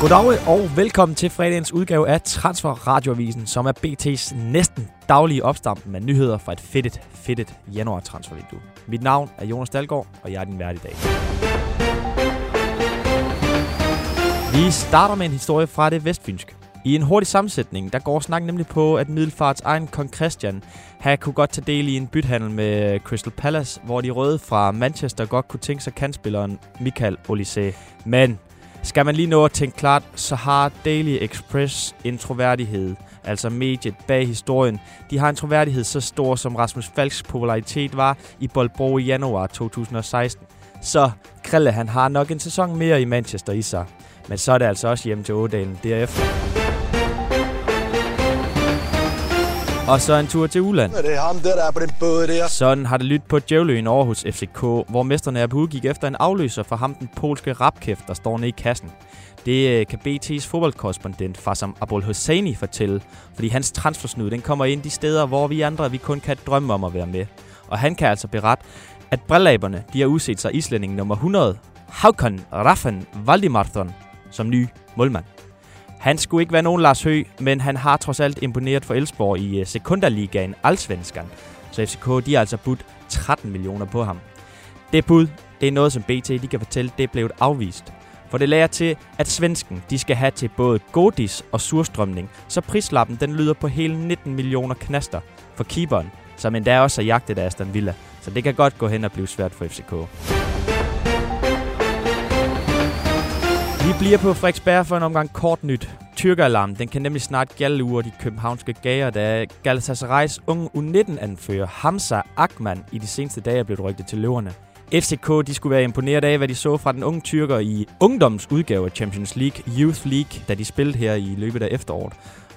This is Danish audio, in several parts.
Goddag og velkommen til fredagens udgave af Transfer Radioavisen, som er BT's næsten daglige opstamp med nyheder fra et fedtet, fedtet januar transfervindue. Mit navn er Jonas Dalgaard, og jeg er din vært i dag. Vi starter med en historie fra det vestfynske. I en hurtig sammensætning, der går snakken nemlig på, at Middelfarts egen kong Christian har kunne godt tage del i en bythandel med Crystal Palace, hvor de røde fra Manchester godt kunne tænke sig kandspilleren Michael Olise. Men skal man lige nå at tænke klart, så har Daily Express en troværdighed, altså mediet bag historien. De har en troværdighed så stor, som Rasmus Falks popularitet var i Boldbro i januar 2016. Så Krille han har nok en sæson mere i Manchester i sig. Men så er det altså også hjem til Ådalen derefter. Og så en tur til Uland. Det er ham der, der er på den båd der. Sådan har det lyttet på Djævløen over hos FCK, hvor mesterne er på udgik efter en afløser for ham, den polske rapkæft, der står nede i kassen. Det øh, kan BT's fodboldkorrespondent Fasam Abul Hosseini fortælle, fordi hans transfersnud den kommer ind de steder, hvor vi andre vi kun kan drømme om at være med. Og han kan altså berette, at brillaberne de har udset sig islænding nummer 100, Haukon Raffen Valdimarthon, som ny målmand. Han skulle ikke være nogen Lars Høgh, men han har trods alt imponeret for Elsborg i øh, sekunderligaen Allsvenskan. Så FCK de har altså budt 13 millioner på ham. Det bud, det er noget, som BT de kan fortælle, det er blevet afvist. For det lærer til, at svensken de skal have til både godis og surstrømning, så prislappen den lyder på hele 19 millioner knaster for keeperen, som endda også er jagtet af Aston Villa. Så det kan godt gå hen og blive svært for FCK. Vi bliver på Frederiksberg for en omgang kort nyt. Tyrkeralarm, den kan nemlig snart gælde uger de københavnske gager, da Galatasaray's unge U19-anfører Hamza Akman i de seneste dage er blevet rygtet til løverne. FCK de skulle være imponeret af, hvad de så fra den unge tyrker i ungdomsudgave af Champions League, Youth League, da de spillede her i løbet af efteråret.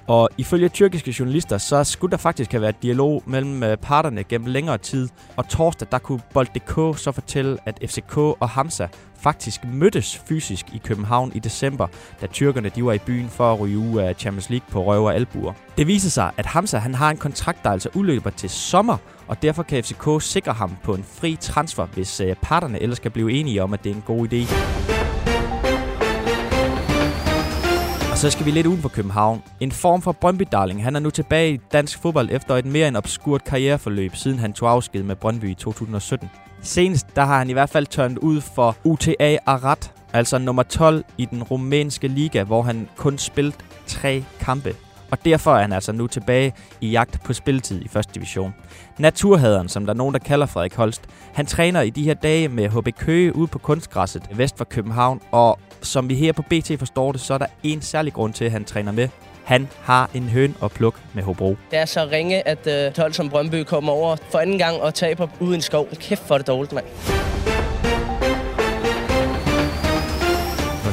Og ifølge tyrkiske journalister, så skulle der faktisk have været dialog mellem øh, parterne gennem længere tid. Og torsdag, der kunne Bold.dk så fortælle, at FCK og Hamza faktisk mødtes fysisk i København i december, da tyrkerne de var i byen for at ryge ud af Champions League på røv og albuer. Det viser sig, at Hamza han har en kontrakt, der altså udløber til sommer, og derfor kan FCK sikre ham på en fri transfer, hvis øh, parterne ellers skal blive enige om, at det er en god idé. Så skal vi lidt uden for København. En form for Brøndby-darling. Han er nu tilbage i dansk fodbold efter et mere end obskurt karriereforløb, siden han tog afsked med Brøndby i 2017. Senest der har han i hvert fald tørnet ud for UTA Arad, altså nummer 12 i den rumænske liga, hvor han kun spillede tre kampe. Og derfor er han altså nu tilbage i jagt på spilletid i første division. Naturhaderen, som der er nogen, der kalder Frederik Holst, han træner i de her dage med HB Køge ude på kunstgræsset vest for København, og som vi her på BT forstår det, så er der en særlig grund til, at han træner med. Han har en høn og pluk med Hobro. Det er så ringe, at øh, uh, 12 som Brøndby kommer over for anden gang og taber uden skov. Kæft for det dårligt, mand.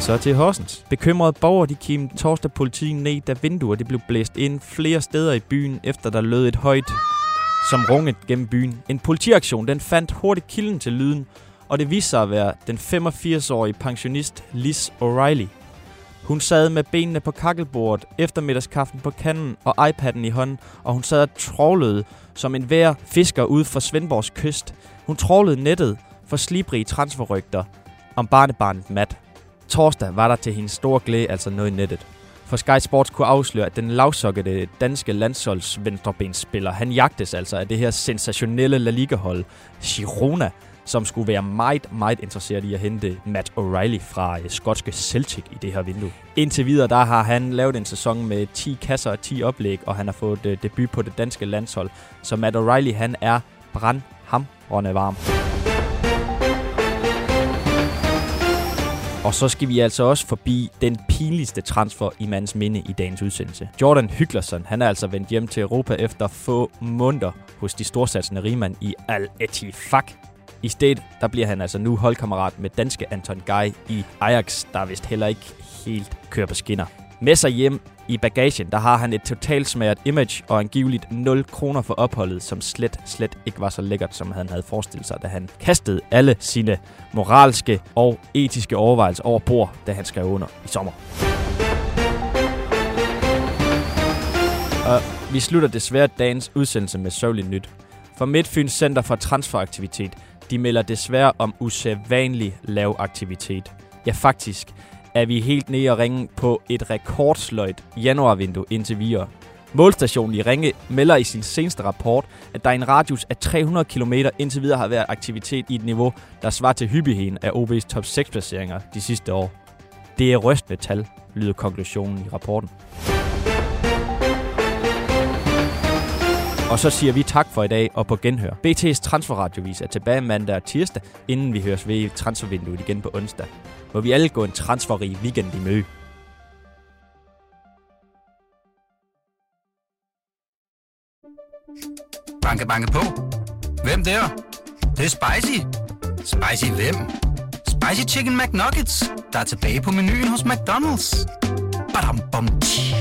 Og så til Horsens. Bekymrede borgere de kim torsdag politiet ned, da vinduer det blev blæst ind flere steder i byen, efter der lød et højt som runget gennem byen. En politiaktion den fandt hurtigt kilden til lyden, og det viste sig at være den 85-årige pensionist Liz O'Reilly. Hun sad med benene på kakkelbordet, eftermiddagskaffen på kanden og iPad'en i hånden, og hun sad og trålede som en hver fisker ude for Svendborgs kyst. Hun trålede nettet for slibrige transferrygter om barnebarnet Matt. Torsdag var der til hendes store glæde altså noget i nettet. For Sky Sports kunne afsløre, at den lavsokkede danske landsholds venstrebensspiller, han jagtes altså af det her sensationelle La Liga-hold, Girona, som skulle være meget, meget interesseret i at hente Matt O'Reilly fra øh, skotske Celtic i det her vindue. Indtil videre, der har han lavet en sæson med 10 kasser og 10 oplæg, og han har fået øh, debut på det danske landshold. Så Matt O'Reilly, han er brandhamrende varm. Og så skal vi altså også forbi den pinligste transfer i mandens minde i dagens udsendelse. Jordan Hyglerson, han er altså vendt hjem til Europa efter få måneder hos de storsatsende rigmand i Al-Ettifaq. I stedet, der bliver han altså nu holdkammerat med danske Anton Guy i Ajax, der vist heller ikke helt kører på skinner. Med sig hjem i bagagen, der har han et totalt smert image og angiveligt 0 kroner for opholdet, som slet, slet ikke var så lækkert, som han havde forestillet sig, da han kastede alle sine moralske og etiske overvejelser over bord, da han skrev under i sommer. Og vi slutter desværre dagens udsendelse med sørgeligt nyt. For Midtfyns Center for Transferaktivitet, de melder desværre om usædvanlig lav aktivitet. Ja, faktisk er vi helt nede og ringe på et rekordsløjt januarvindue indtil videre. Målstationen i Ringe melder i sin seneste rapport, at der i en radius af 300 km indtil videre har været aktivitet i et niveau, der svarer til hyppigheden af OB's top 6 placeringer de sidste år. Det er rystende tal, lyder konklusionen i rapporten. Og så siger vi tak for i dag og på genhør. BT's transferradiovis er tilbage mandag og tirsdag, inden vi høres ved i transfervinduet igen på onsdag. Hvor vi alle går en transferrig weekend i møde. Banke, banke på. Hvem der? Det, det er spicy. Spicy hvem? Spicy Chicken McNuggets, der er tilbage på menuen hos McDonald's. Badum, bom, tji.